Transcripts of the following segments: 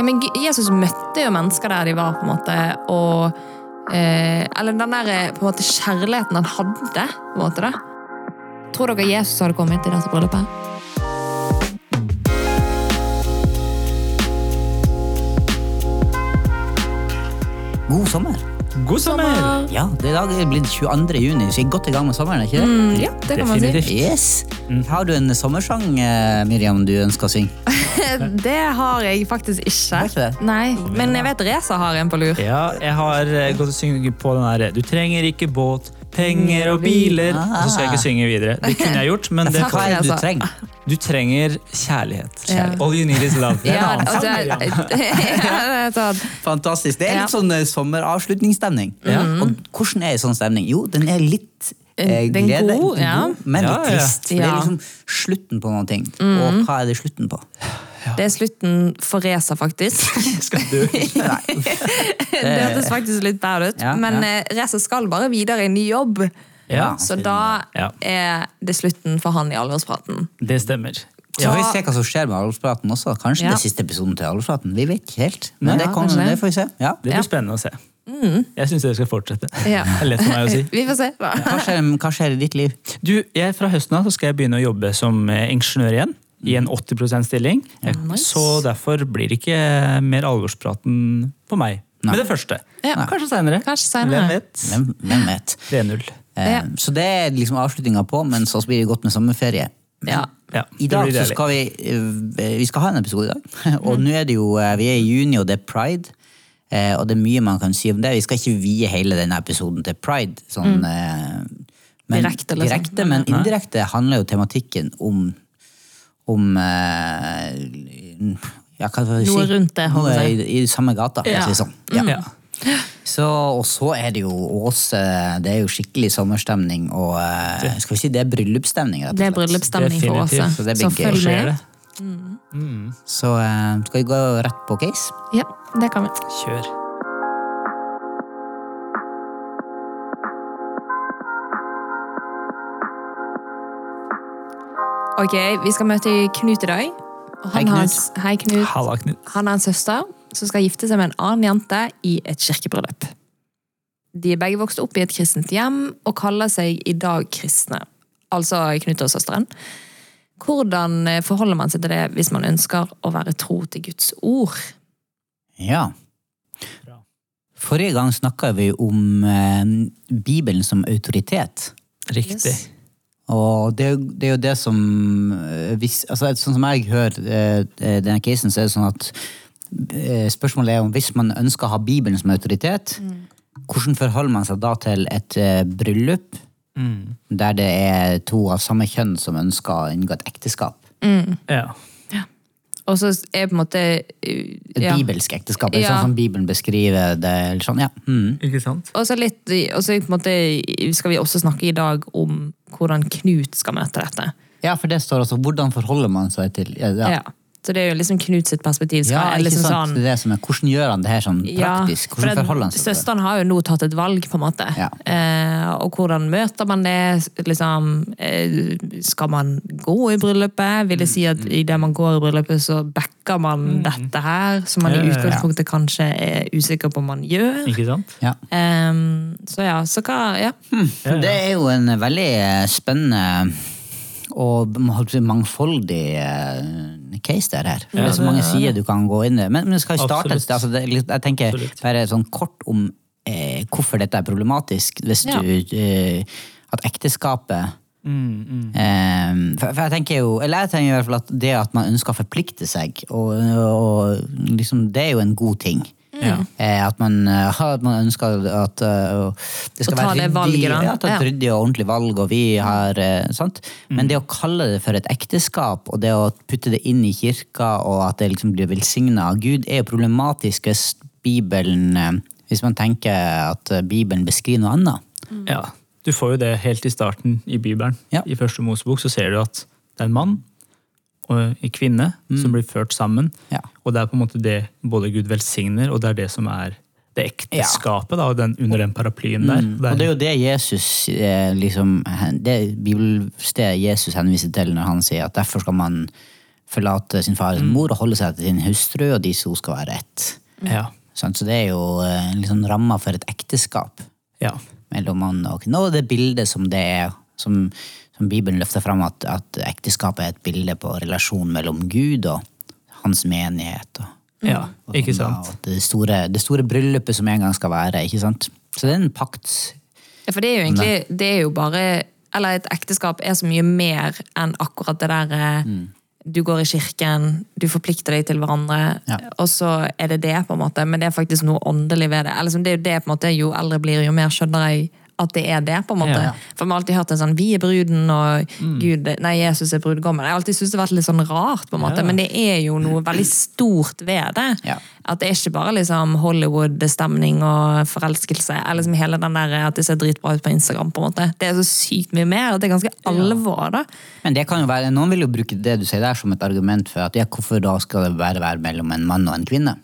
Ja, men Jesus møtte jo mennesker der de var, på en måte, og eh, Eller den der eh, på en måte kjærligheten han hadde, på en måte. da. Tror dere Jesus hadde kommet i dette bryllupet? God sommer. God sommer! Ja, det er i dag er blitt 22. juni, så vi er godt i gang med sommeren, er ikke det? Mm, ja, det kan man si. Yes. Har du en sommersang, eh, Miriam, du ønsker å synge? Det har jeg faktisk ikke. Ikke det? Nei, Men jeg vet Reza har en på lur. Ja, jeg har eh, gått og synge på den derre Du trenger ikke båt, penger og biler. Og så skal jeg ikke synge videre. Det kunne jeg gjort, men det, kan du altså. trenger? du trenger kjærlighet. kjærlighet. All you need is love. Det er Ja, en annen altså, sang, ja, det er sånn. Fantastisk. Det er litt sånn eh, sommeravslutningsstemning. Og hvordan er en sånn stemning? Jo, den er litt eh, Den er glede, god, ja. men litt trist. Det er liksom slutten på noen ting. Og hva er det slutten på? Det er slutten for Reza, faktisk. Skal du? Det hørtes faktisk litt bad ut. Ja, Men ja. eh, Reza skal bare videre i ny jobb. Ja, Så da Ja. er det slutten for han i alvorspraten. det stemmer. Så får vi se hva som skjer med alvorspraten også. Kanskje Ja. det siste episoden til alvorspraten. Vi vet ikke helt. Men ja, det, kommer, det. det får vi se. Ja. Det blir Ja. spennende å se. Jeg syns dere skal fortsette. Ja. Det er lett for meg å si. Vi får se. Hva, skjer, hva skjer i ditt liv? Du, jeg, Fra høsten av så skal jeg begynne å jobbe som eh, ingeniør igjen. I en 80% stilling. nice. Så derfor blir det ikke mer alvorspraten på meg. Nei. Med det første. Ja. Kanskje seinere. Hvem vet? Hvem, hvem vet? 3-0. Eh, Ja. Så det er liksom avslutninga på, men så blir det godt med sommerferie. Ja. Ja, I dag så skal vi eh, Vi skal ha en episode i dag. Og nå er det jo eh, Vi er i juni, og det er pride. Og det er mye man kan si om det. Vi skal ikke vie hele denne episoden til pride. Sånn, mm. men, Direkte, liksom. direkte, men indirekte handler jo tematikken om om eh, ja, hva skal si? Noe rundt det, Noe i, i samme gata. for å si det sånn. Ja. Ja. Så, og så er det jo Åse Det er jo skikkelig sommerstemning, og eh, skal vi si det er bryllupsstemning. rett og Det er bryllupsstemning for Åse. Så det blir Så gøy. følg med. Mm. Så eh, skal vi gå rett på case? Ja, det kan vi. Kjør. Ok, vi skal møte Knut i dag. Og Hei, Knut. har- Knut. Hei, Knut. Halla, Knut. Han har en søster som skal gifte seg med en annen jente i et kirkebryllup. De er begge vokst opp i et kristent hjem og kaller seg i dag kristne. Altså Knut og søsteren. Hvordan eh, forholder man seg til det hvis man ønsker å være tro til Guds ord? Ja. Forrige gang snakka vi om eh, Bibelen som autoritet. Riktig. Yes. Og det, det er jo det som eh, hvis, altså, Sånn som jeg hører eh, denne casen, så er det sånn at eh, spørsmålet er om hvis man ønsker å ha Bibelen som autoritet, hvordan forholder man seg da til et eh, bryllup Mm. der det er to av samme kjønn som ønsker å inngå et ekteskap? Ja. Og så er på en måte Et ja. bibelsk ekteskap, eller Ja. sånn som Bibelen beskriver det. eller sånn, ja. Mm. Ikke sant? Og så litt, og så på en måte skal vi også snakke i dag om hvordan Knut skal møte dette. ja, for det står også hvordan forholder man seg til ja, ja. Ja. Så det er jo liksom Knut sitt perspektiv. Skal, Ja, ikke liksom sant? sånn, Det er det som er, hvordan gjør han det her sånn praktisk? Hvordan at forholder han seg til det? Søsteren har jo nå tatt et valg, på en måte. Ja. Eh, og hvordan møter man det? Liksom, eh, skal man gå i bryllupet? Vil det si at Mm. idet man går i bryllupet, så backer man dette her? Som man i ja, ja. utgangspunktet kanskje er usikker på om man gjør? Ikke sant? Ja. Eh, så ja, så hva Ja. Ja, ja. Det er jo en veldig spennende og mangfoldig eh, case der her. det er så mange sider du kan gå inn i. Men, men skal vi starte et? Altså, jeg tenker Absolutt. bare sånn kort om eh, hvorfor dette er problematisk. Hvis Ja. du eh, At ekteskapet Mm, mm. Eh, for, for jeg tenker jo, eller jeg tenker i hvert fall at det at man ønsker å forplikte seg, og, og liksom, det er jo en god ting. Ja. Eh, at, man, eh, at man ønsker at eh, det skal være ryddig. Ja, et ryddig og ordentlig valg, og vi har eh, sant? Men det å kalle det for et ekteskap, og det å putte det inn i kirka, og at det liksom blir velsigna av Gud, er jo problematisk hvis Bibelen Hvis man tenker at Bibelen beskriver noe annet. Ja, du får jo det helt i starten i Bibelen. Ja. I første Mosebok så ser du at det er en mann og en kvinne som blir ført sammen. Ja. Og det er på en måte det både Gud velsigner, og det er det som er det ekteskapet da, den, under den paraplyen der. Mm. Og det er jo det Jesus eh, liksom, Det bibelstedet Jesus henviser til når han sier at derfor skal man forlate sin far og sin mor og holde seg til sin hustru, og de to skal være ett. Ja. Så det er jo eh, liksom ramma for et ekteskap ja. mellom mann og kvinne. Og det bildet som det er, som Bibelen løfter fram, at, at ekteskapet er et bilde på relasjonen mellom Gud og hans menighet. Og, ja. og Ikke sånn sant? og det, store, det store bryllupet som en gang skal være. ikke sant? Så det er en pakt. Ja, for det er jo egentlig det er jo bare Eller et ekteskap er så mye mer enn akkurat det der eh, Mm. Du går i kirken, du forplikter deg til hverandre, Ja. og så er det det, på en måte. Men det er faktisk noe åndelig ved det. Eller det er jo det, på en måte, Jo eldre blir, jo mer skjønner jeg at det er det. på en måte. Ja. For vi har alltid hørt en sånn 'vi er bruden', og Mm. Gud, nei, Jesus er brudgommen. Jeg har alltid syntes det har vært litt sånn rart, på en måte, Ja. men det er jo noe veldig stort ved det. Ja. At det er ikke bare liksom Hollywood-stemning og forelskelse. Eller liksom hele den der at det ser dritbra ut på Instagram. på en måte. Det er så sykt mye mer, og det er ganske alvor. da. Men det kan jo være, noen vil jo bruke det du sier der som et argument for at ja, hvorfor da skal det bare være mellom en mann og en kvinne?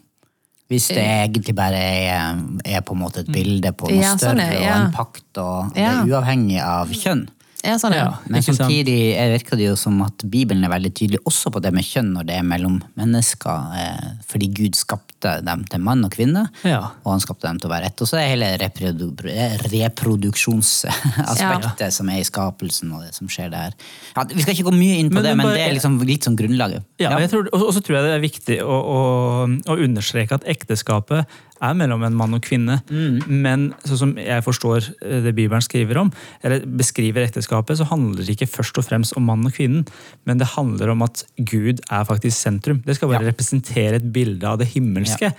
Hvis det egentlig bare er, er på en måte et bilde på noe Ja, sånn større er- og ja. en pakt, og det er uavhengig av kjønn. Ja, sånn er Ja. Men samtidig er- virker det jo som at Bibelen er veldig tydelig også på det med kjønn når det er mellom mennesker, eh, fordi Gud skapte dem til mann og kvinne, Ja. og han skapte dem til å være ett. Og så er hele reprodu reproduksjonsaspektet som er i skapelsen og det som skjer der. Ja, vi skal ikke gå mye inn på Men det, det men bare- det er liksom litt sånn grunnlaget. Ja, Ja. og så tror jeg det er viktig å, å, å understreke at ekteskapet er mellom en mann og kvinne. Men sånn som jeg forstår eh, det Bibelen skriver om, eller beskriver ekteskapet, så handler det ikke først og fremst om mannen og kvinnen, men det handler om at Gud er faktisk sentrum. Det skal bare Ja. representere et bilde av det himmelske.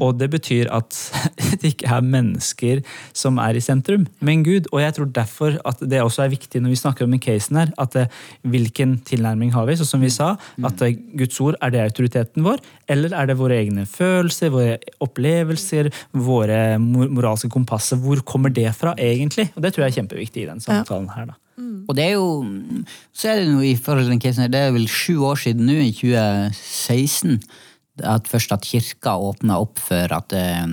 Og det betyr at det ikke er mennesker som er i sentrum, men Gud. Og jeg tror derfor at det også er viktig når vi snakker om den casen her, at det, hvilken tilnærming har vi? Så som vi sa, at eh, Guds ord, er det autoriteten vår, eller er det våre egne følelser, våre opplevelser, våre mor- moralske kompasser? Hvor kommer det fra, egentlig? Og det tror jeg er kjempeviktig i den samtalen her. da. Og det er jo Så er det noe i forhold til den casen her, det er vel sju år siden nå, i 2016, at først at kirka åpna opp for at eh,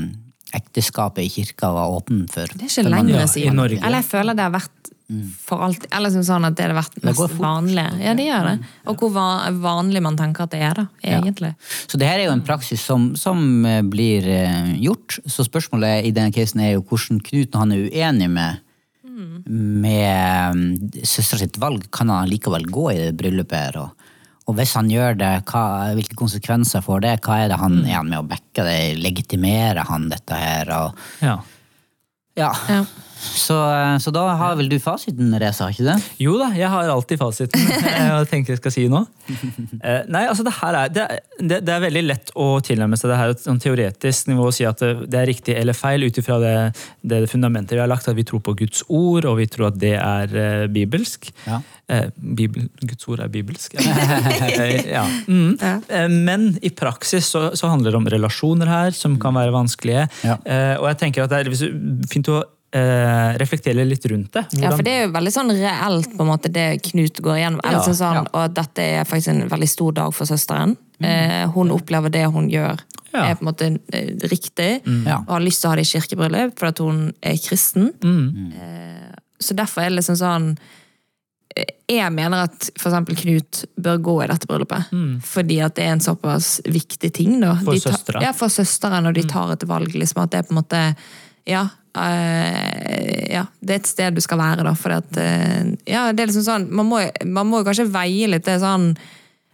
ekteskapet i kirka var åpen for Det er ikke for lenger Ja, siden. Norge. Eller jeg føler det har vært for alt, eller som sånn at det har vært mest vanlig. Ja, det gjør det. Og hvor vanlig man tenker at det er, da, egentlig. Så det her er jo en praksis som, som eh, blir eh, gjort. Så spørsmålet i denne casen er jo hvordan Knut, når han er uenig med med mm, søstera sitt valg, kan han likevel gå i det bryllupet her? Og, og hvis han gjør det, hva, hvilke konsekvenser får det? Hva er det han er han med å backe det? Legitimerer han dette her? Og, Ja. ja. Ja. Så, eh, så da har vel du fasiten, Reza, ikke det? Jo da, jeg har alltid fasiten. Jeg tenker jeg skal si nå. Eh, Nei, altså det her er, det, er- det, det er veldig lett å tilnærme seg det her et sånn teoretisk nivå og si at det, er riktig eller feil ut ifra det, det fundamentet vi har lagt, at vi tror på Guds ord, og vi tror at det er eh, bibelsk. Ja. Eh, Bibel, Guds ord er bibelsk. Ja. Mm. Ja. Men i praksis så, så handler det om relasjoner her, som kan være vanskelige. Ja. Eh, Og jeg tenker at det er fint å eh, reflektere litt rundt det. Ja, for det er jo veldig sånn reelt på en måte det Knut går igjennom. Ja, sånn, sånn, ja. Og dette er faktisk en veldig stor dag for søsteren. Eh, hun opplever det hun gjør Ja. er på en måte eh, riktig, mm. og har lyst til å ha det i kirkebryllup fordi at hun er kristen. Mm. Eh, så derfor er det liksom sånn eh, jeg mener at for eksempel Knut bør gå i dette bryllupet. Fordi at det er en såpass viktig ting. Da. Mm. For søsteren. søstera. Ja, for søsteren, og de tar et valg. Liksom, at det er på en måte Ja. Eh, ja det er et sted du skal være, da. For at, eh, ja, det er liksom sånn Man må, man må jo kanskje veie litt det sånn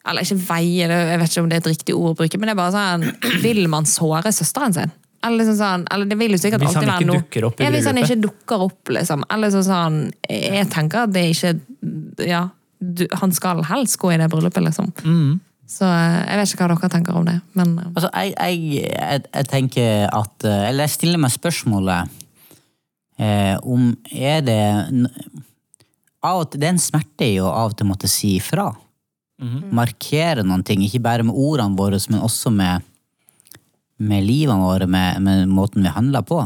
Eller ikke veie, det, jeg vet ikke om det er et riktig ord å bruke, men det er bare sånn Vil man såre søsteren sin? Eller, liksom sånn, eller det vil jo sikkert alltid være noe ja, Hvis han ikke dukker opp, liksom. Eller sånn sånn Jeg tenker at det er ikke Ja, du, han skal helst gå i det bryllupet, liksom. Mm. Så eh, jeg vet ikke hva dere tenker om det, men Altså, jeg, jeg, jeg, jeg tenker at Eller jeg stiller meg spørsmålet eh, om er det av og til, Det er en smerte i å av og til måtte si ifra. Markere noen ting, ikke bare med ordene våre, men også med, med livene våre, med, med måten vi handler på.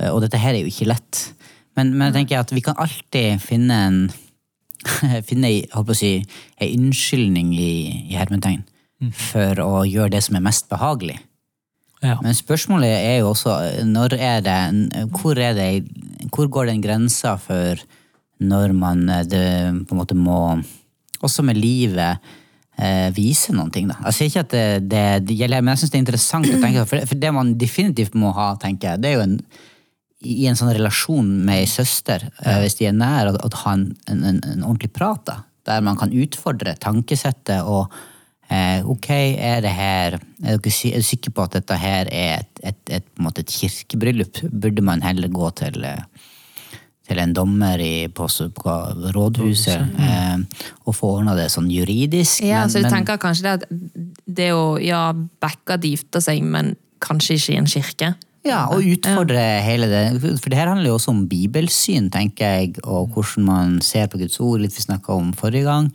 Eh, og dette her er jo ikke lett. Men, men jeg tenker at vi kan alltid finne en finne en å si, ei unnskyldning i, i hermetegn for å gjøre det som er mest behagelig. Ja. Men spørsmålet er jo også er det, hvor, er det, hvor går den grensa for når man eh, det, på en måte må Også med livet eh, vise noen ting. Da. Jeg sier ikke at det, det, gjelder, men jeg syns det er interessant å tenke for, for det man definitivt må ha, tenker jeg, det er jo en i en sånn relasjon med ei søster, eh, hvis de er nær, å, ha en, en, en ordentlig prat. da, Der man kan utfordre tankesettet og Ok, er det her Er du sikre på at dette her er et, et, et, et kirkebryllup? Burde man heller gå til eh, til en dommer i, på, på rådhuset eh, og få ordna det sånn juridisk. Ja, men, så du tenker kanskje det at det å ja, backe at de gifter seg, men kanskje ikke i en kirke? Ja, og utfordre hele det. For det her handler jo også om bibelsyn, tenker jeg, og hvordan man ser på Guds ord, litt vi snakka om forrige gang.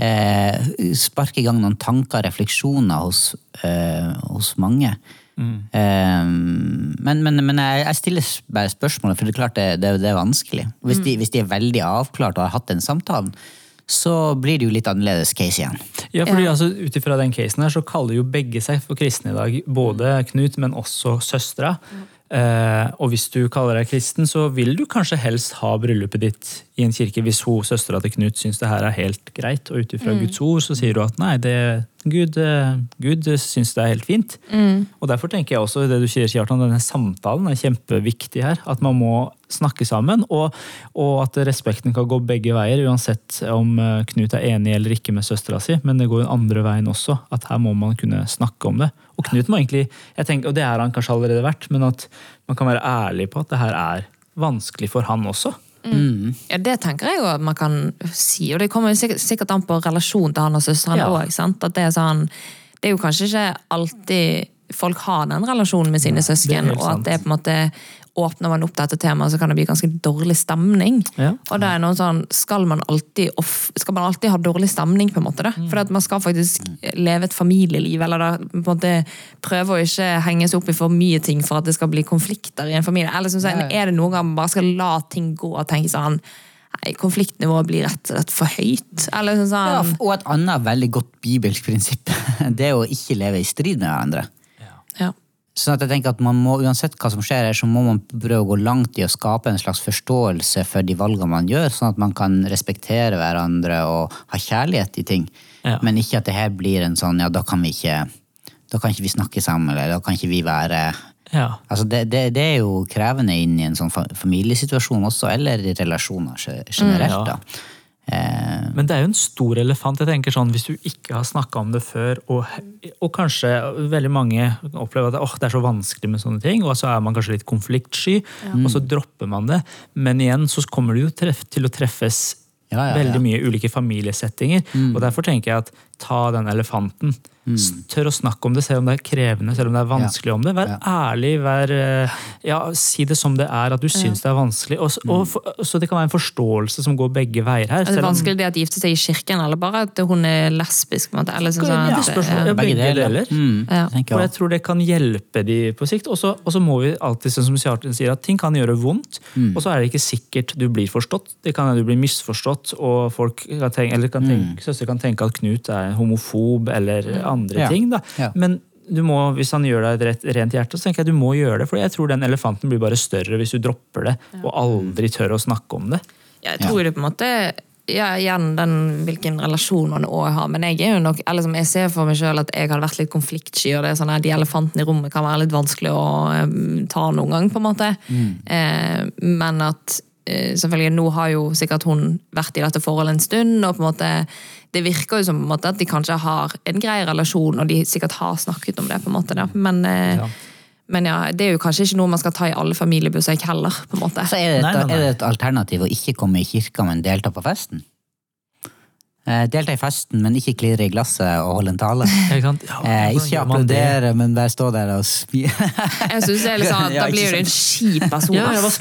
Eh, sparke i gang noen tanker, refleksjoner hos, eh, hos mange. Mm. Eh, men, men, men jeg, jeg, stiller bare spørsmålet, for det er klart det, det, det er vanskelig. Hvis de, hvis de er veldig avklart og har hatt den samtalen, så blir det jo litt annerledes case igjen. Ja, fordi ja. altså, Ut ifra den casen her, så kaller jo begge seg for kristne i dag. Både Knut, men også søstera. Mm. Eh, og hvis du kaller deg kristen, så vil du kanskje helst ha bryllupet ditt i en kirke hvis hun, søstera til Knut syns det her er helt greit. Og ut ifra mm. Guds ord så sier du at nei, det, Gud, eh, Gud syns det er helt fint. Mm. Og derfor tenker jeg også det du sier, Kjartan, denne samtalen er kjempeviktig her. At man må snakke sammen, og, og, at respekten kan gå begge veier, uansett om eh, Knut er enig eller ikke med søstera si. Men det går den andre veien også, at her må man kunne snakke om det. Og Knut må egentlig, jeg tenker, og det er han kanskje allerede verdt, men at man kan være ærlig på at det her er vanskelig for han også. Mm. Ja, Det tenker jeg jo at man kan si, og det kommer sikkert, sikkert an på relasjonen til han og søsteren òg. Ja. At det er sånn Det er jo kanskje ikke alltid folk har den relasjonen med sine søsken, og at det er på en måte åpner man opp dette temaet, så kan det bli ganske dårlig stemning. Ja. Og det er noe sånn, skal man, alltid, skal man alltid ha dårlig stemning, på en måte? Da? Mm. For at man skal faktisk leve et familieliv, eller da, på en måte prøve å ikke henge seg opp i for mye ting for at det skal bli konflikter i en familie. Eller så, sånn, er det noen gang man bare skal la ting gå og tenke sånn Nei, konfliktnivået blir rett og slett for høyt. Eller sånn, ja, og et annet veldig godt bibelsk prinsipp, det er å ikke leve i strid med hverandre. Sånn at jeg tenker at man må, Uansett hva som skjer, her, så må man prøve å gå langt i å skape en slags forståelse for de valgene man gjør, sånn at man kan respektere hverandre og ha kjærlighet i ting. Ja. Men ikke at det her blir en sånn ja, da kan vi ikke da kan ikke vi snakke sammen, eller da kan ikke vi være ja. altså det, det, det, er jo krevende inn i en sånn familiesituasjon også, eller i relasjoner generelt. Mm, ja. da. Eh, Men det er jo en stor elefant. jeg tenker sånn, Hvis du ikke har snakka om det før, og, og, kanskje veldig mange opplever at oh, det er så vanskelig med sånne ting, og så er man kanskje litt konfliktsky, ja. og så dropper man det. Men igjen så kommer du jo til å treffes ja, ja, veldig mye ulike familiesettinger. Mm. og Derfor tenker jeg at ta den elefanten. Mm. Tør å snakke om det, selv om det er krevende, selv om det er vanskelig ja. om det. Vær ja. ærlig, vær, eh, ja, si det som det er, at du syns det er vanskelig. Og, og, mm. så det kan være en forståelse som går begge veier her. Er det vanskelig det at de gifter seg i kirken, eller bare at hun er lesbisk? Eller sånn, ja, spørsmål, begge deler. Mm. Og jeg tror det kan hjelpe de på sikt. Og så må vi alltid, sånn som Kjartan sier, at ting kan gjøre vondt, mm. og så er det ikke sikkert du blir forstått. Det kan du blir misforstått, og folk kan tenke, eller kan tenke, mm. søster kan tenke at Knut er homofob eller andre ting. da. Men du må, hvis han gjør deg et rent hjerte, så tenker jeg du må gjøre det. For jeg tror den elefanten blir bare større hvis du dropper det og aldri tør å snakke om det. Ja, jeg tror det på en måte ja, igjen den, hvilken relasjon man også har. Men jeg er jo nok, eller som jeg ser for meg selv at jeg hadde vært litt konfliktsky. og det er sånn at De elefantene i rommet kan være litt vanskelig å um, ta noen gang. på en måte. Mm. Eh, men at selvfølgelig nå har jo sikkert hun vært i dette forholdet en stund. og på en måte det virker jo som måte, at de kanskje har en grei relasjon, og de sikkert har snakket om det. på en måte. Da. Men, eh, ja. men ja, det er jo kanskje ikke noe man skal ta i alle familiebesøk heller. på en måte. Så er det, et, nei, nei, nei. er det et alternativ å ikke komme i kirka, men delta på festen? Eh, delta i festen, men ikke klirre i glasset og holde en tale. Ja, eh, ikke applaudere, men bare stå der og spy. jeg synes det er litt sånn, Da blir du en kjip person. Ja, du kort?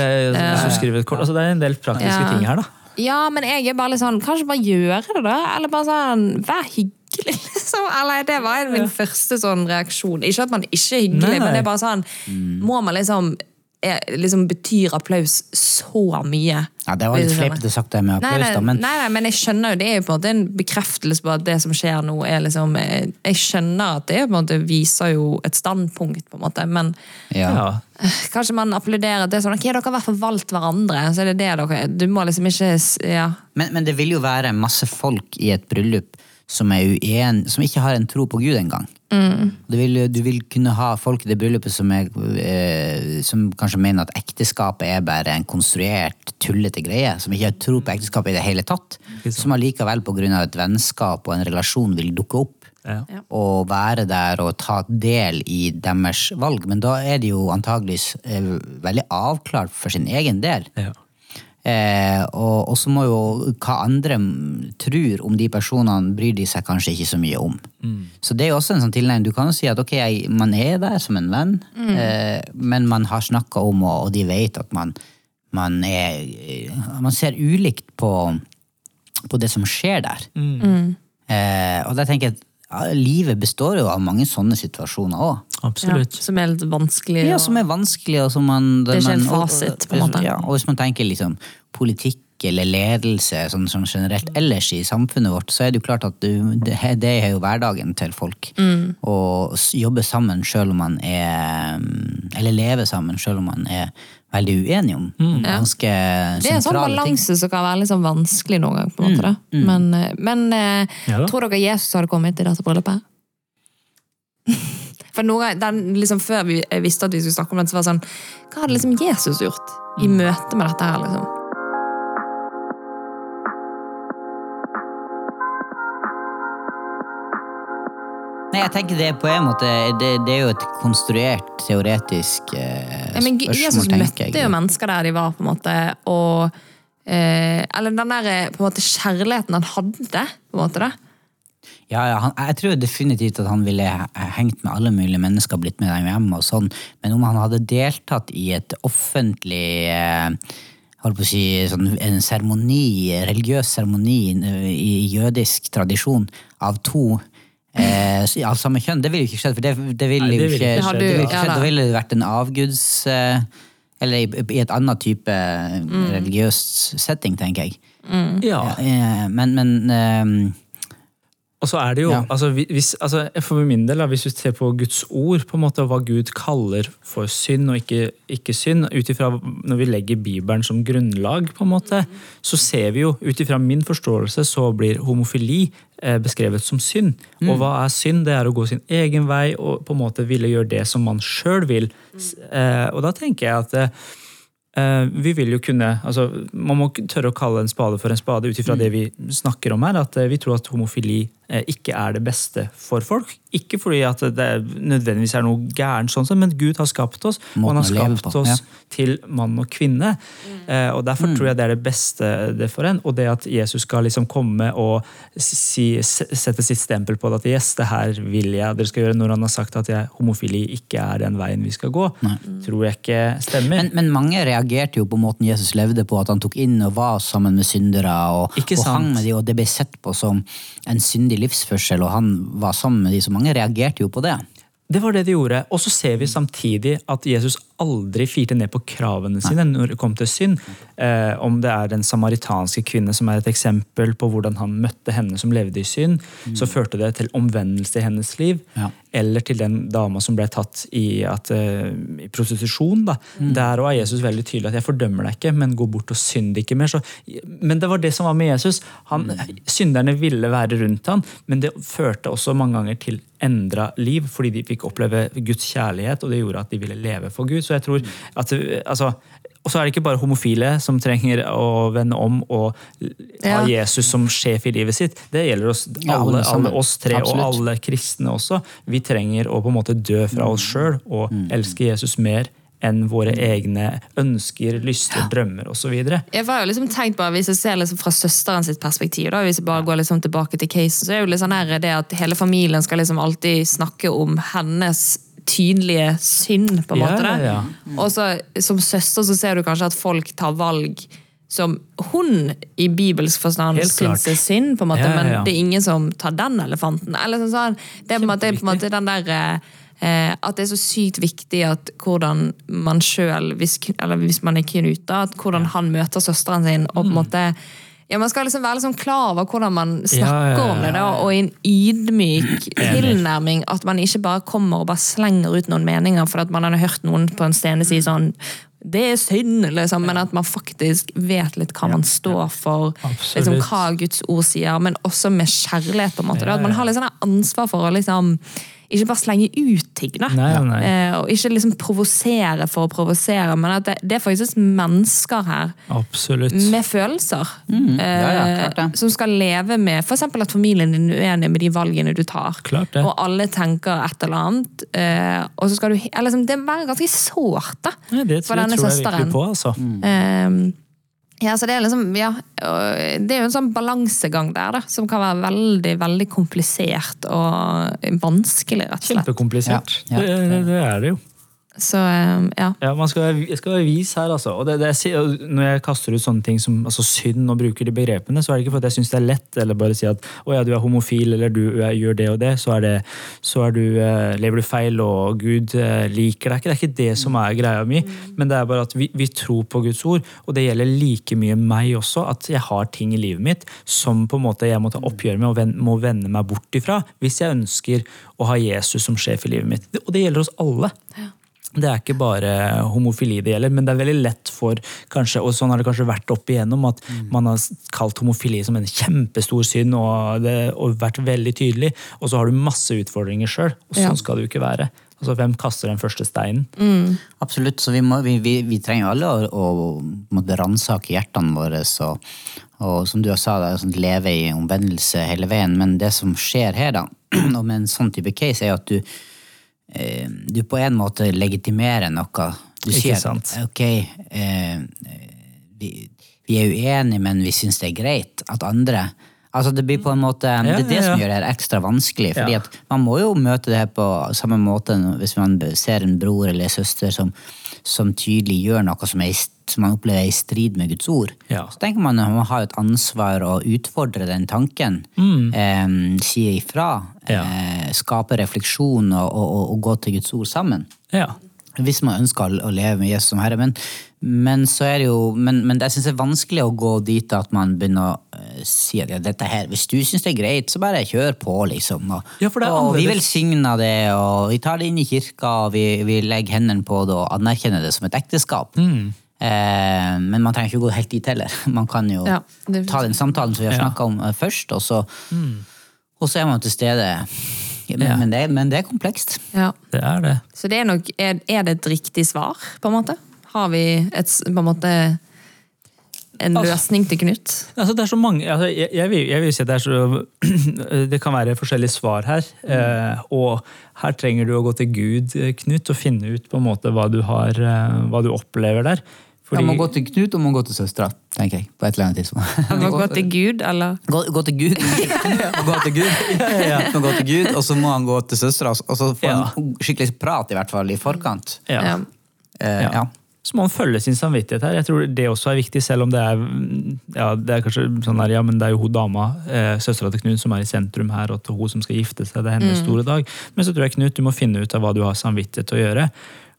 Eh, kort? Altså, det er en del praktiske ting her, da. Ja, men jeg er bare litt sånn Kanskje bare gjøre det, da? Eller bare sånn Vær hyggelig, liksom. Eller det var min ja. første sånn reaksjon. Ikke at man ikke er hyggelig, nei, nei. men det er bare sånn mm. Må man liksom er, liksom betyr applaus så mye. Ja, Det var litt fleipete sagt, det med applaus, nei, nei, da. Men... Nei, nei, men jeg skjønner jo, det er jo på en måte en bekreftelse på at det som skjer nå, er liksom eh, Jeg skjønner at det på en måte viser jo et standpunkt, på en måte, men ja. Kanskje man applauderer at det er sånn Ok, dere har i hvert fall valgt hverandre. så er det det dere, Du må liksom ikke ja. men, men det vil jo være masse folk i et bryllup som, er uen, som ikke har en tro på Gud engang. Du, vil, du vil kunne ha folk i det bryllupet som, er, eh, som kanskje mener at ekteskapet er bare en konstruert, tullete greie. Som ikke har tro på ekteskapet i det hele tatt. Som allikevel pga. et vennskap og en relasjon vil dukke opp. Ja. Og være der og ta del i deres valg. Men da er de jo antageligvis eh, veldig avklart for sin egen del. Ja. Eh, og, og så må jo hva andre tror om de personene, bryr de seg kanskje ikke så mye om. Så det er jo også en sånn tilnærming. Du kan jo si at ok, jeg, man er der som en venn, eh, men man har snakka om, og, og de vet at man, man er Man ser ulikt på, på det som skjer der. Eh, og da tenker jeg at ja, livet består jo av mange sånne situasjoner òg. Absolutt. Som er litt vanskelig. Ja, som er vanskelig, og som man Det er ikke en fasit, på en måte. Ja, og hvis man tenker liksom politikk eller ledelse sånn, sånn generelt ellers i samfunnet vårt, så er det jo klart at du, det, det er jo hverdagen til folk. Mm. Å jobbe sammen selv om man er Eller leve sammen selv om man er veldig uenige om, Mm. ganske Det er en sånn balanse som kan være litt sånn vanskelig noen gang. på en måte da. Men, eh, men eh, Ja da. tror dere Jesus hadde kommet i dette bryllupet? For ganger, den, liksom Før vi visste at vi skulle snakke om den, så var det sånn Hva hadde liksom Jesus gjort i møte med dette her? liksom? Nei, jeg tenker det på en måte Det, det er jo et konstruert, teoretisk eh, Ja, men Jesus spørsmål, tenker møtte jeg. jo mennesker der de var, på en måte, og eh, Eller den der eh, på en måte kjærligheten han hadde, på en måte. da. Ja, ja han, jeg tror definitivt at han ville hengt med alle mulige mennesker, blitt med dem hjem og sånn, men om han hadde deltatt i et offentlig eh, holdt på å si, sånn, en seremoni, religiøs seremoni eh, i jødisk tradisjon av to eh, av samme kjønn, det ville jo ikke skjedd, for det, det ville jo ikke, ikke skjedd. det ville ikke skjedd. da. Da ville det vært en avguds... Eh, eller i, i et annet type religiøst setting, tenker jeg. Ja. Eh, men men eh, Og så er det jo, Ja. altså, hvis, altså, For min del, hvis vi ser på Guds ord, på en måte, hva Gud kaller for synd og ikke, ikke synd, ut ifra når vi legger Bibelen som grunnlag, på en måte, så ser vi jo, ut ifra min forståelse, så blir homofili eh, beskrevet som synd. Og hva er synd? Det er å gå sin egen vei og på en måte ville gjøre det som man sjøl vil. Mm. Eh, og da tenker jeg at eh, Eh, vi vil jo kunne, altså Man må tørre å kalle en spade for en spade ut ifra det vi snakker om her. At eh, vi tror at homofili ikke er det beste for folk. Ikke fordi at det nødvendigvis er noe gærent, sånn men Gud har skapt oss. og han har skapt oss ja. til mann og kvinne. Eh, og Derfor tror jeg det er det beste det for en. Og det at Jesus skal liksom komme og si, sette sitt stempel på det at yes, det her vil jeg dere skal gjøre, når han har sagt at jeg, homofili ikke er den veien vi skal gå, tror jeg ikke stemmer. Men, men mange reagerte jo på måten Jesus levde på, at han tok inn og var sammen med syndere og, og hang med de, og det ble sett på som en syndig livsførsel, og han var sammen med de, så mange reagerte jo på det. Det var det de gjorde. Og så ser vi samtidig at Jesus aldri firte ned på kravene sine når det kom til synd. Eh, om det er den samaritanske kvinne som er et eksempel på hvordan han møtte henne som levde i synd, så førte det til omvendelse i hennes liv. Ja. Eller til den dama som ble tatt i, at, eh, i prostitusjon. Da. Der var Jesus veldig tydelig at 'jeg fordømmer deg ikke, men gå bort og synd ikke mer'. Så, men det var det som var med Jesus. Han, Synderne ville være rundt han, men det førte også mange ganger til endra liv, fordi de fikk oppleve Guds kjærlighet, og det gjorde at de ville leve for Gud. Så jeg tror at eh, altså, og så er det ikke bare homofile som trenger å vende om og ha Ja. Jesus som sjef i livet sitt. Det gjelder oss alle alle, oss tre Absolutt. og alle kristne også. Vi trenger å på en måte dø fra oss sjøl og elske Jesus mer enn våre egne ønsker, lyster, drømmer osv. Jeg var jo liksom tenkt på, Hvis jeg ser liksom fra søsteren sitt perspektiv, da, hvis jeg bare går liksom tilbake til casen, så er jo sånn det at hele familien skal liksom alltid snakke om hennes tydelige synd. på en måte. Ja, ja, ja. Og så Som søster så ser du kanskje at folk tar valg som hun i bibelsk forstand syns er synd, på en måte, Ja, ja, ja. men det er ingen som tar den elefanten. Eller sånn, sånn. Det er på en måte, på en måte den der eh, At det er så sykt viktig at hvordan man sjøl, hvis, eller hvis man er knuta, at hvordan han møter søsteren sin. og på en måte ja, Man skal liksom være liksom klar over hvordan man snakker Ja, ja, om det, da, og i en ydmyk tilnærming. At man ikke bare kommer og bare slenger ut noen meninger for at man har hørt noen på en scene si sånn det er synd, liksom, men at man faktisk vet litt hva man står for. Liksom, hva Guds ord sier, men også med kjærlighet. på en måte. Ja, At man har litt sånn ansvar for å liksom ikke bare slenge ut ting, da. Nei, nei. Eh, og ikke liksom provosere for å provosere, men at det, det er faktisk mennesker her Absolutt. med følelser. Mm. ja, ja, det. eh, som skal leve med f.eks. at familien din er uenig med de valgene du tar. Klart det. Og alle tenker et eller annet. Eh, og så skal du, eller, liksom, det er bare ganske sårt da, Nei, det for denne tror jeg søsteren. virkelig på, altså. Eh, ja, så det er liksom, ja, det er jo en sånn balansegang der, da, som kan være veldig veldig komplisert og vanskelig, rett og slett. Kjempekomplisert. Ja, ja. Det, det, det er det jo. Så eh, ja. Ja, man skal skal være vis her, altså. Det, det når jeg kaster ut sånne ting som altså synd og bruker de begrepene, så er det ikke fordi jeg syns det er lett, eller bare si at å ja, du er homofil, eller du gjør det og det, så, det, så du, eh, lever du feil, og Gud eh, liker deg ikke. Det er ikke det som er greia mi, men det er bare at vi, vi tror på Guds ord, og det gjelder like mye meg også, at jeg har ting i livet mitt som på en måte jeg må ta oppgjør med og ven, må vende meg bort ifra, hvis jeg ønsker å ha Jesus som sjef i livet mitt. Og det gjelder oss alle. Det er ikke bare homofili det gjelder, men det er veldig lett for kanskje, og sånn har det kanskje vært opp igjennom, at man har kalt homofili som en kjempestor synd og, det, og vært veldig tydelig, og så har du masse utfordringer sjøl. Og sånn Ja. skal det jo ikke være. Altså, Hvem kaster den første steinen? Absolutt. Så vi, må, vi, vi, vi trenger alle å, å ransake hjertene våre. Og, og som du har sa, det er sånn, leve i omvendelse hele veien. Men det som skjer her, da, og med en sånn type case, er at du, du på en måte legitimerer noe. Du sier sant. ok, eh, vi, vi er uenige, men vi syns det er greit at andre Altså Det blir på en måte, det er det ja, som gjør det ekstra vanskelig. fordi Ja. at Man må jo møte det her på samme måte hvis man ser en bror eller søster som, som tydelig gjør noe som, er, i som man opplever er i strid med Guds ord. Ja. Så tenker man at man har et ansvar å utfordre den tanken. Eh, si ifra. Mm. Ja. Eh, skape refleksjon og, og, og, gå til Guds ord sammen. Ja. Hvis man ønsker å- leve med Jesus som Herre. Men, men så er det jo Men, men jeg syns det er vanskelig å gå dit at man begynner å eh, si at ja, dette her, hvis du syns det er greit, så bare kjør på, liksom. Og, Ja, for det er og vi velsigner det, og vi tar det inn i kirka, og vi, vi legger hendene på det og anerkjenner det som et ekteskap. Mm. Eh, men man trenger ikke gå helt dit heller. Man kan jo Ja, det- ta den samtalen som vi har Ja. snakka om eh, først, og så, og så er man til stede. Men, Ja. men, det, men det er komplekst. ja. Det er det. Så det er, nok, er, er det et riktig svar, på en måte? Har vi et, på en måte en løsning til Knut? Altså, det er så mange, altså, jeg, jeg, vil, jeg vil si at det er så Det kan være forskjellige svar her. Eh, og her trenger du å gå til Gud, eh, Knut, og finne ut på en måte hva du, har, eh, hva du opplever der. Fordi, Man må gå til Knut og man må gå til søstera, tenker jeg. på et eller annet tidspunkt. At må gå til Gud, eller? Gå, gå til Gud. Gå til Gud. Man gå til Gud, og så må han gå til søstera, og så få en skikkelig prat i hvert fall i forkant. ja. Ja. Eh, Ja. ja. Så må han følge sin samvittighet her. Jeg tror det også er viktig, selv om det er ja, det er kanskje sånn der, ja, men det er jo hun dama, eh, søstera til Knut, som er i sentrum her, og til hun som skal gifte seg. Det er hennes store dag. Men så tror jeg Knut, du må finne ut av hva du har samvittighet til å gjøre.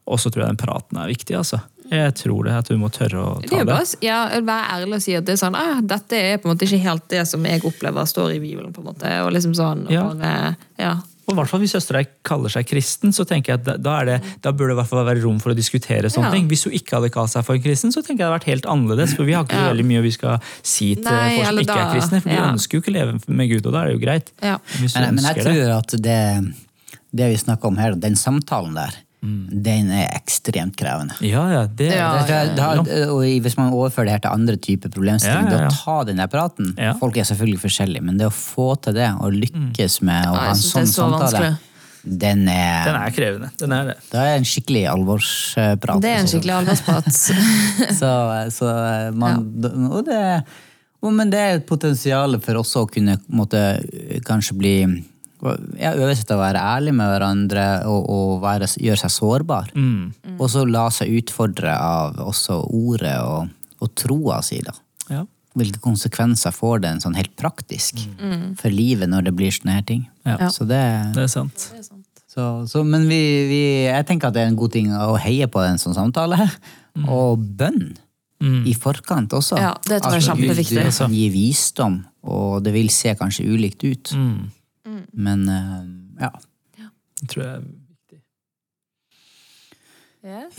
Og så tror jeg den praten er viktig. altså. Jeg tror det, at du må tørre å Det er ta jo det. bare ja, være ærlig og si at det er sånn, ah, dette er på en måte ikke helt det som jeg opplever står i Bibelen. på en måte, og liksom sånn, og Ja. bare, ja. Og i hvert fall Hvis søstera kaller seg kristen, så tenker jeg at da, er det, da burde det i hvert fall være rom for å diskutere sånne Ja. ting. Hvis hun ikke hadde kalt seg for en kristen, så tenker jeg det hadde vært helt annerledes. For vi har ikke så Ja. veldig mye vi skal si til Nei, folk som ikke da- er kristne. For de ønsker jo ikke å leve med Gud, og da er det jo greit. Ja. Men, men jeg det. tror at det, det vi snakker om her, den samtalen der, den er ekstremt krevende. Ja, ja, det, Ja, Det, det, det, har- og hvis man overfører det her til andre typer problemstillinger, Ja, ja, ja. det å ta den der praten Ja. Folk er selvfølgelig forskjellige, men det å få til det, og lykkes med å ha en sånn så samtale, vanskelig. den er, den er krevende. Den er det. Det er en skikkelig alvorsprat. Det er en skikkelig alvorsprat. så, så man, og det, og, Men det er et potensial for også å kunne måtte, kanskje bli øve seg til å være ærlig med hverandre og, og være, gjøre seg sårbar. Mm. Og så la seg utfordre av også ordet og, og troa si. da. Ja. Hvilke konsekvenser får det en sånn helt praktisk for livet når det blir sånne her ting. Ja. Så det, Det er sant. så, så, men vi, vi, jeg tenker at det er en god ting å heie på en sånn samtale. Og bønn i forkant også. Ja, det tror jeg er Altså, Gud, kjempeviktig. Du gi visdom, og det vil se kanskje ulikt ut. Mm. Men eh, ja. Det tror jeg er viktig.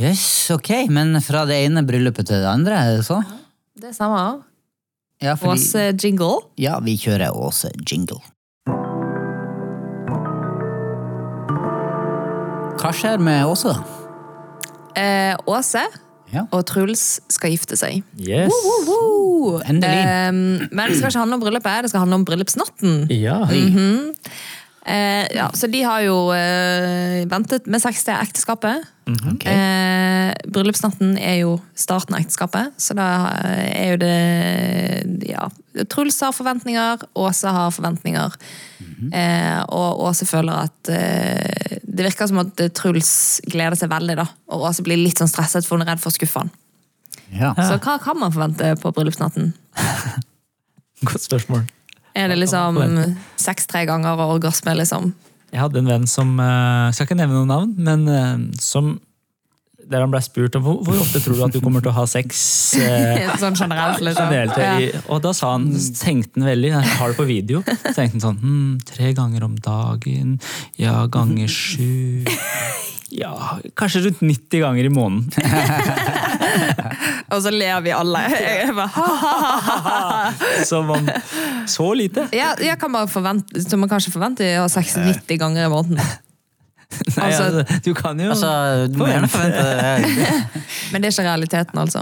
Yes, ok, men fra det ene bryllupet til det andre, er det så? Det stemmer. Ja, fordi, Jingle. ja vi kjører Åse jingle. Hva skjer med Åse, da? Eh, Åse Ja. og Truls skal gifte seg. Yes. Woo! Endelig. Um, men det skal ikke handle om bryllupet, det skal handle om bryllupsnatten. Ja. Mhm. Eh, ja, så de har jo eh, ventet med sex til ekteskapet. Ok. Eh, bryllupsnatten er jo starten av ekteskapet, så da er jo det Ja. Truls har forventninger, Åse har forventninger. eh, og Åse føler at eh, Det virker som at Truls gleder seg veldig, da. Og Åse blir litt sånn stresset, for hun er redd for å skuffe han. Ja. Så hva kan man forvente på bryllupsnatten? Godt spørsmål. Er det liksom seks-tre ganger og orgasme, liksom? Jeg hadde en venn som jeg Skal ikke nevne noen navn, men eh, som der han ble spurt om hvor ofte tror du at du kommer til å ha sex. eh, Sånn generelt, liksom. generelt, Ja. og da sa han, tenkte han veldig, jeg har det på video, tenkte han sånn hm, Tre ganger om dagen, ja, ganger sju Ja, kanskje rundt 90 ganger i måneden. Og så ler vi alle. Jeg bare, ha, ha, ha, ha. Som om Så lite. Ja, jeg kan bare forvente, så man kanskje forventer å ha sex 90 ganger i måneden. Nei, Altså- altså, du kan jo Altså, du må gjerne forvente det. Men det er ikke realiteten, altså.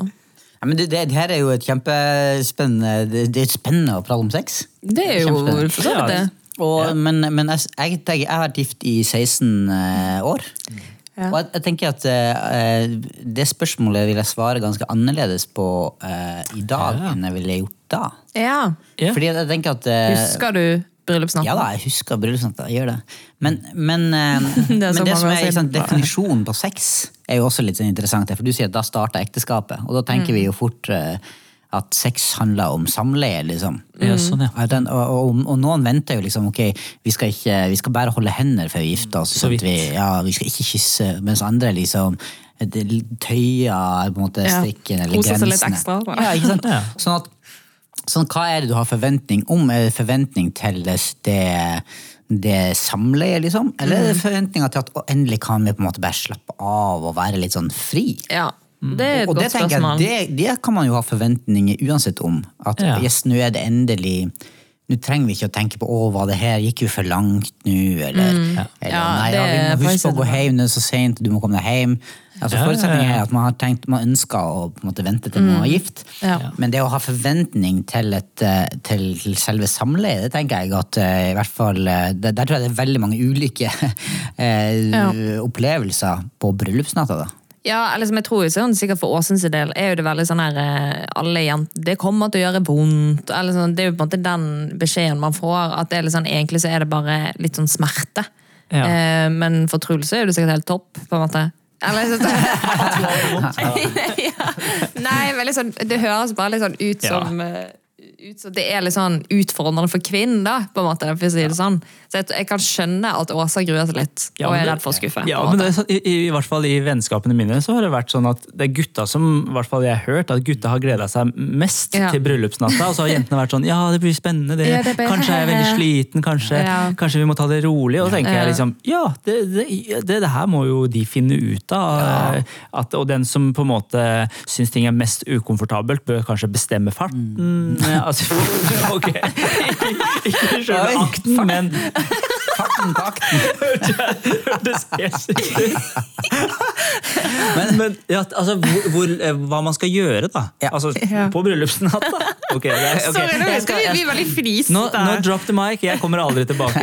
Ja, men det, det, det her er jo et kjempespennende Det, det er spennende å prate om sex. Det er jo for så vidt det. Og, Men, men jeg, jeg, jeg har vært gift i 16 eh, år. Ja. Og jeg, jeg tenker at uh, det spørsmålet vil jeg svare ganske annerledes på uh, i dag Ja. enn jeg ville gjort da. Ja. Ja. Fordi jeg tenker at Uh, Husker du bryllupsnatten? Ja da, jeg husker bryllupsnatten. Jeg gjør det. Men, men, Det er men det som er sant, definisjonen på sex, er jo også litt sånn interessant. For du sier at da starta ekteskapet, og da tenker Mm. vi jo fort eh, at sex handler om samleie, liksom. Ja, sånn, ja. Den, og, og, og noen venter jo liksom ok, vi skal, ikke, vi skal bare holde hender før vi gifter oss. Så vidt. vi, ja, vi skal ikke kysse, mens andre liksom tøyer på en måte Ja. strikken eller Koser grensene. seg litt ekstra, da. Ja, ikke sant? Ja. Sånn at Sånn, hva er det du har forventning om? Er det forventning til det, det, det samleiet, liksom? Eller er det forventninger til at å, endelig kan vi på en måte bare slappe av og være litt sånn fri? Ja, det er et Og det godt det spørsmål. jeg, det, det kan man jo ha forventninger uansett om. At Ja. yes, nå er det endelig Nå trenger vi ikke å tenke på å, var det her gikk jo for langt nå, eller, eller Mm. Ja, nei, ja, vi må huske på å gå hjem, det er så sent, du må komme deg hjem. Altså, Forutsetningen er at man har tenkt, man ønsker å måte, vente til man er gift. Mm. Ja. Men det å ha forventning til, et, eh, til, til selve samleiet, det tenker jeg at eh, i hvert fall eh, Der, der tror jeg det er veldig mange ulike opplevelser på bryllupsnatta. da. Ja, eller som jeg tror sånn, sikkert for Åsens del, er jo det veldig sånn her eh, Alle jenter Det kommer til å gjøre vondt. Eller sånn, det er jo på en måte den beskjeden man får. At det er litt sånn, egentlig så er det bare litt sånn smerte. Ja. Eh, men for Truls er det sikkert helt topp, på en måte. Eller, så, ja. Nei, men liksom, det høres bare litt sånn ut som ja. ut så det er litt sånn utfordrende for kvinnen, da, på en måte, for å si det sånn. Så jeg, kan skjønne at Åsa gruer seg litt, Ja, og er det- redd for å skuffe. Ja, men det sånn, i, i, I hvert fall i vennskapene mine så har det vært sånn at det er gutta som i hvert fall jeg har hørt, at gutta har gleda seg mest Ja. til bryllupsnatta. Og så har jentene vært sånn ja, det blir spennende, det. Ja, det blir- kanskje jeg er veldig sliten, kanskje, kanskje vi må ta det rolig. Og så tenker jeg liksom ja, det, det, det, det her må jo de finne ut av. At, og den som på en måte syns ting er mest ukomfortabelt, bør kanskje bestemme farten. Altså, ok, ikke, ikke selve akten, men Farten på akten! hørtes helt sykt ut. Men, men ja, altså, hvor, hvor, eh, hva man skal gjøre, da. Ja. Altså, På bryllupsnatt, da. Okay, det okay. Sorry, nå skal vi bli veldig frist. nå, nå drop the mic, jeg kommer aldri tilbake.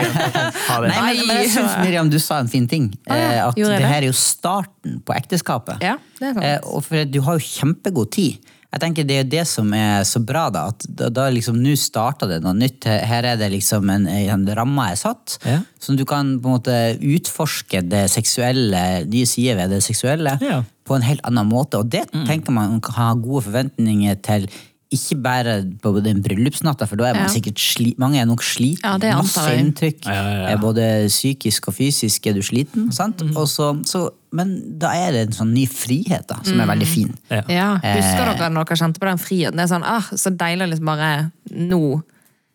Ha det. Nei, men, men jeg synes, Miriam, du sa en fin ting. Ah, ja. At det? her er jo starten på ekteskapet. Ja, det er sant. Eh, og for du har jo kjempegod tid. Jeg tenker Det er jo det som er så bra, da. At da, da liksom Nå starter det noe nytt. Her er det liksom en, en ramme er satt. Ja. Så du kan på en måte utforske det seksuelle, nye sider ved det seksuelle Ja. på en helt annen måte. Og det Mm. tenker man kan ha gode forventninger til. Ikke bare på den bryllupsnatta, for da er man Ja. sikkert sli, mange er nok slitne. Masse inntrykk. Ja, ja, ja. Både psykisk og fysisk er du sliten. sant? Mm. Og så, så, men da er det en sånn ny frihet da, som er veldig Mm. fin. Ja. Ja, Husker Eh. dere når dere kjente på den friheten? Det er sånn, ah, Så deilig liksom bare Nå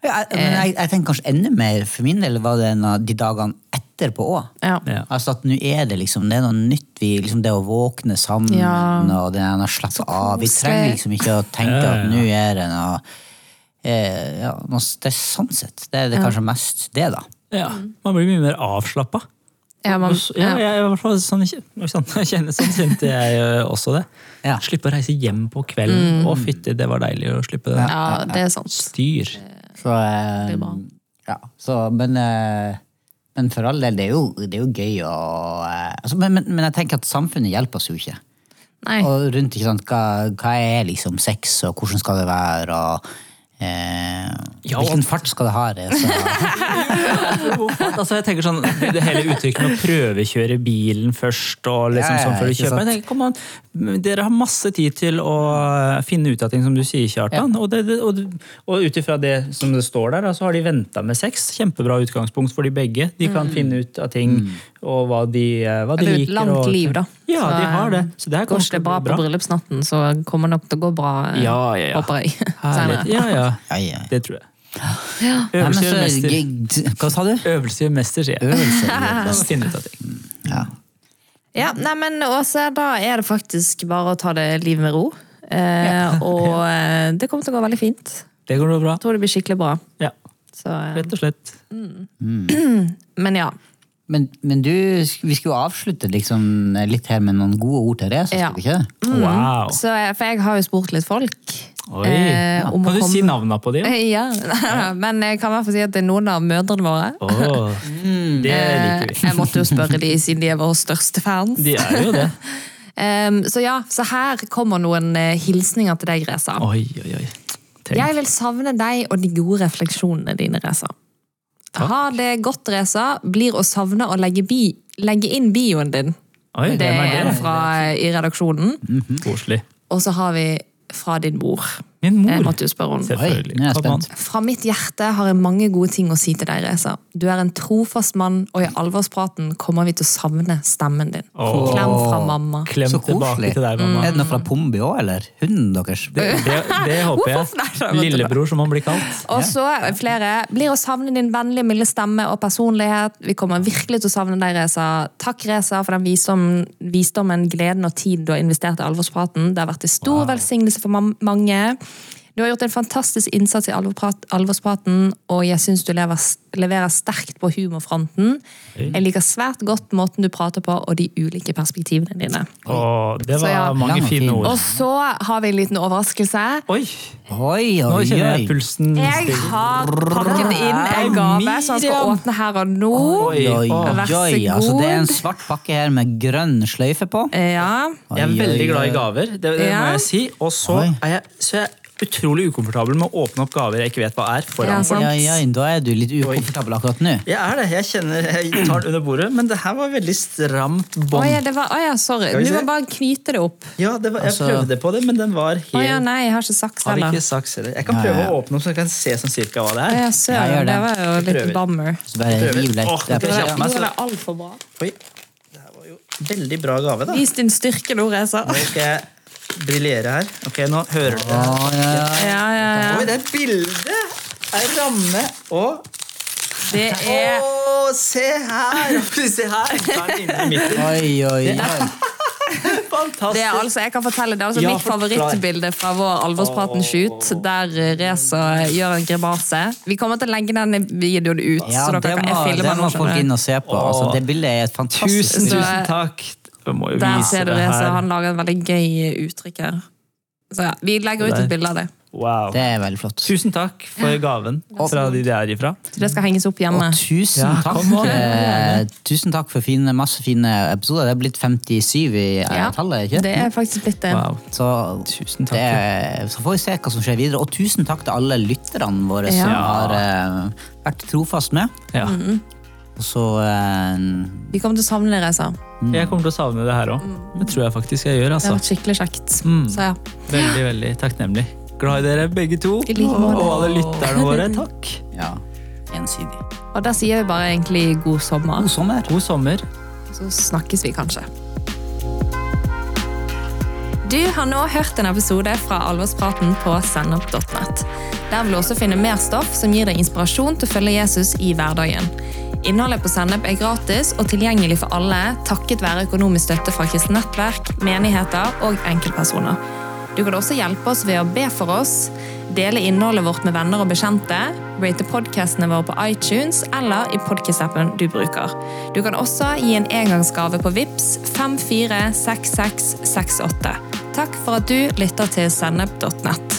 Jeg, men jeg, jeg tenker kanskje enda mer for min del var det en av de dagene etterpå òg. Ja. Ja. Altså at nå er det liksom det er noe nytt. Vi, liksom det å våkne sammen Ja. og det å slappe av. Vi trenger liksom ikke å tenke Ja, ja, at nå er det noe eh, ja, Det er sånn sett. Det er det kanskje mest det, da. Ja, Man blir mye mer avslappa. Ja, man, Ja, jeg, i hvert fall sånn, sånn, jeg kjenner sånn kjente jeg eh, også det. Ja. Slippe å reise hjem på kvelden. Å, fytti, det var deilig å slippe det. ja, det er sant. Styr. Så, eh, ja, så men, eh, men for all del, det er jo, det er jo gøy å eh, altså, men, men, men jeg tenker at samfunnet hjelper oss jo ikke. Nei. Og rundt ikke sant, hva, hva er liksom sex, og hvordan skal det være, og eh, Ja, hvilken fart skal det ha? Så, altså jeg tenker sånn, Det hele uttrykket med å prøvekjøre bilen først og liksom Ja, ja, sånn før du kjøper jeg tenker, kom an, Dere har masse tid til å finne ut av ting, som du sier, Kjartan. Og, det, det, og, og ut ifra det som det står der, så har de venta med sex. Kjempebra utgangspunkt for de begge. De kan finne ut av ting og hva de, eh, hva de Det er jo et langt og, liv, da. Ja, Så, de har det. Så det her Går kommer til det bra på bryllupsnatten, så kommer det nok til å gå bra. eh, Ja, ja, ja. Håper jeg. Senere. Ja, ja. Ja, ja. Det tror jeg. Ja. Øvelse gjør mester. hva sa du? Øvelse gjør mester, sier jeg. Øvelse. gjør mester. finne ut av ting. Ja. Ja, nei, men også, Da er det faktisk bare å ta det livet med ro. Eh, og eh, det kommer til å gå veldig fint. Det går bra. Jeg tror det blir skikkelig bra. Ja, Så, eh, rett og slett. men ja. Men, men du, vi skulle jo avslutte liksom litt her med noen gode ord til Therese, Ja. skulle vi ikke det? Wow. Så, for jeg har jo spurt litt folk. Oi. ja. Kan du si navnene på dem? Eh, Ja, men jeg kan i hvert fall si at det er noen av mødrene våre. Oh, det Eh, liker vi. Jeg måtte jo spørre de siden de er våre største fans. De er jo det. Så ja, så her kommer noen eh, hilsninger til deg, Reza. Oi, oi, oi. Tenk. Jeg vil savne deg og de gode refleksjonene dine, Reza. Ha det godt, Reza. Blir å savne å legge, bi, legge inn bioen din. Oi, Det er en fra i redaksjonen. Koselig. Og så har vi fra din mor. Min Jeg måtte jo spørre om. Selvfølgelig. Oi, jeg Kom an. spent. Fra mitt hjerte har jeg mange gode ting å si til deg, Reza. Du er en trofast mann, og i alvorspraten kommer vi til å savne stemmen din. Oh. Klem fra mamma. Klem Så koselig. til deg, mamma. Er det noe fra Pombi òg, eller? Hunden deres? Det, det, det håper jeg. Lillebror, som han blir kalt. Og så flere. Blir å savne din vennlige, milde stemme og personlighet. Vi kommer virkelig til å savne deg, Reza. Takk, Reza, for den visdommen, visdommen, gleden og tiden du har investert i alvorspraten. Det har vært en stor velsignelse for mange. Du har gjort en fantastisk innsats i alvorspraten, og jeg syns du lever, leverer sterkt på humorfronten. Jeg liker svært godt måten du prater på, og de ulike perspektivene dine. Åh, det Så var ja. mange fine ord. Og så har vi en liten overraskelse. Oi, Oi, oi, kjenner jeg pulsen Jeg har pakket inn en gave som han skal åpne her og nå. Oi, oi, oi, vær så oi. Altså, det er en svart pakke her med grønn sløyfe på. Ja. Jeg er veldig glad i gaver, det, det må jeg si. Og er jeg, så er jeg utrolig ukomfortabel med å åpne opp gaver jeg ikke vet hva er. Ja, foran ja, folk. Ja, ja, da er du litt ukomfortabel akkurat nå. Jeg er det. Jeg kjenner jeg tar det under bordet, men det her var veldig stramt Å bånd. ja, det var, å ja, sorry. Du må bare knyte det opp. Ja, det var, jeg Altså- prøvde på det, men den var helt Å ja, nei, jeg har ikke saks heller. Har ikke saks heller. Jeg kan prøve ja, ja. å åpne opp så jeg kan se sånn cirka hva det er. ja, Ja, søren. gjør det. det var jo litt bummer. Så bare riv litt. Åh, det ja. var altfor bra. Oi, det her var jo veldig bra gave, da. Vis din styrke nå, Reza. Nå skal jeg briljere her. Ok, nå hører du det. ja. Ja, ja, Oi, ja. det er et bilde! En ramme og Det er Å, se her! Se her! Oi, oi, oi. Fantastisk. det er altså, jeg kan fortelle, det er altså Ja, mitt favorittbilde fra vår Alvorspraten-shoot, der Reza gjør en grimase. Vi kommer til å legge den videoen ut, Ja, så det dere kan må, jeg filmer det må folk inn og se på. Altså, det bildet er et fantastisk Tusen, tusen takk. Jeg må jo Der vise ser du det så her. han lager et veldig gøy uttrykk her. Så ja, vi legger ut et bilde av det. Wow. Det er veldig flott. Tusen takk for gaven fra de det er ifra. Så det skal henges opp hjemme. Og tusen Ja, takk, eh, tusen takk for fine, masse fine episoder. Det er blitt 57 i eh, Ja, tallet, ikke? Det er faktisk blitt det. Wow. Så, Tusen takk. det så får vi se hva som skjer videre. Og tusen takk til alle lytterne våre som har eh, vært trofast med. Ja. Og så eh, Vi kommer til å savne reiser. Reza. Jeg kommer til å savne det her òg. Det tror jeg faktisk jeg gjør. Det har altså. vært skikkelig kjekt. Mm. Så ja. Veldig, veldig takknemlig. Glad i dere begge to. I like måte. Og alle lytterne våre. Takk. ja, ensidig. Og da sier vi bare egentlig god sommer. God sommer. God sommer. Så snakkes vi kanskje. Du har nå hørt en episode fra Alvorspraten på sennep.net. Der vil du også finne mer stoff som gir deg inspirasjon til å følge Jesus i hverdagen. Innholdet på Sennep er gratis og tilgjengelig for alle takket være økonomisk støtte fra kristent nettverk, menigheter og enkeltpersoner. Du kan også hjelpe oss ved å be for oss, dele innholdet vårt med venner og bekjente, rate podkastene våre på iTunes eller i podkast-appen du bruker. Du kan også gi en engangsgave på VIPS 546668. Takk for at du lytter til sennep.nett.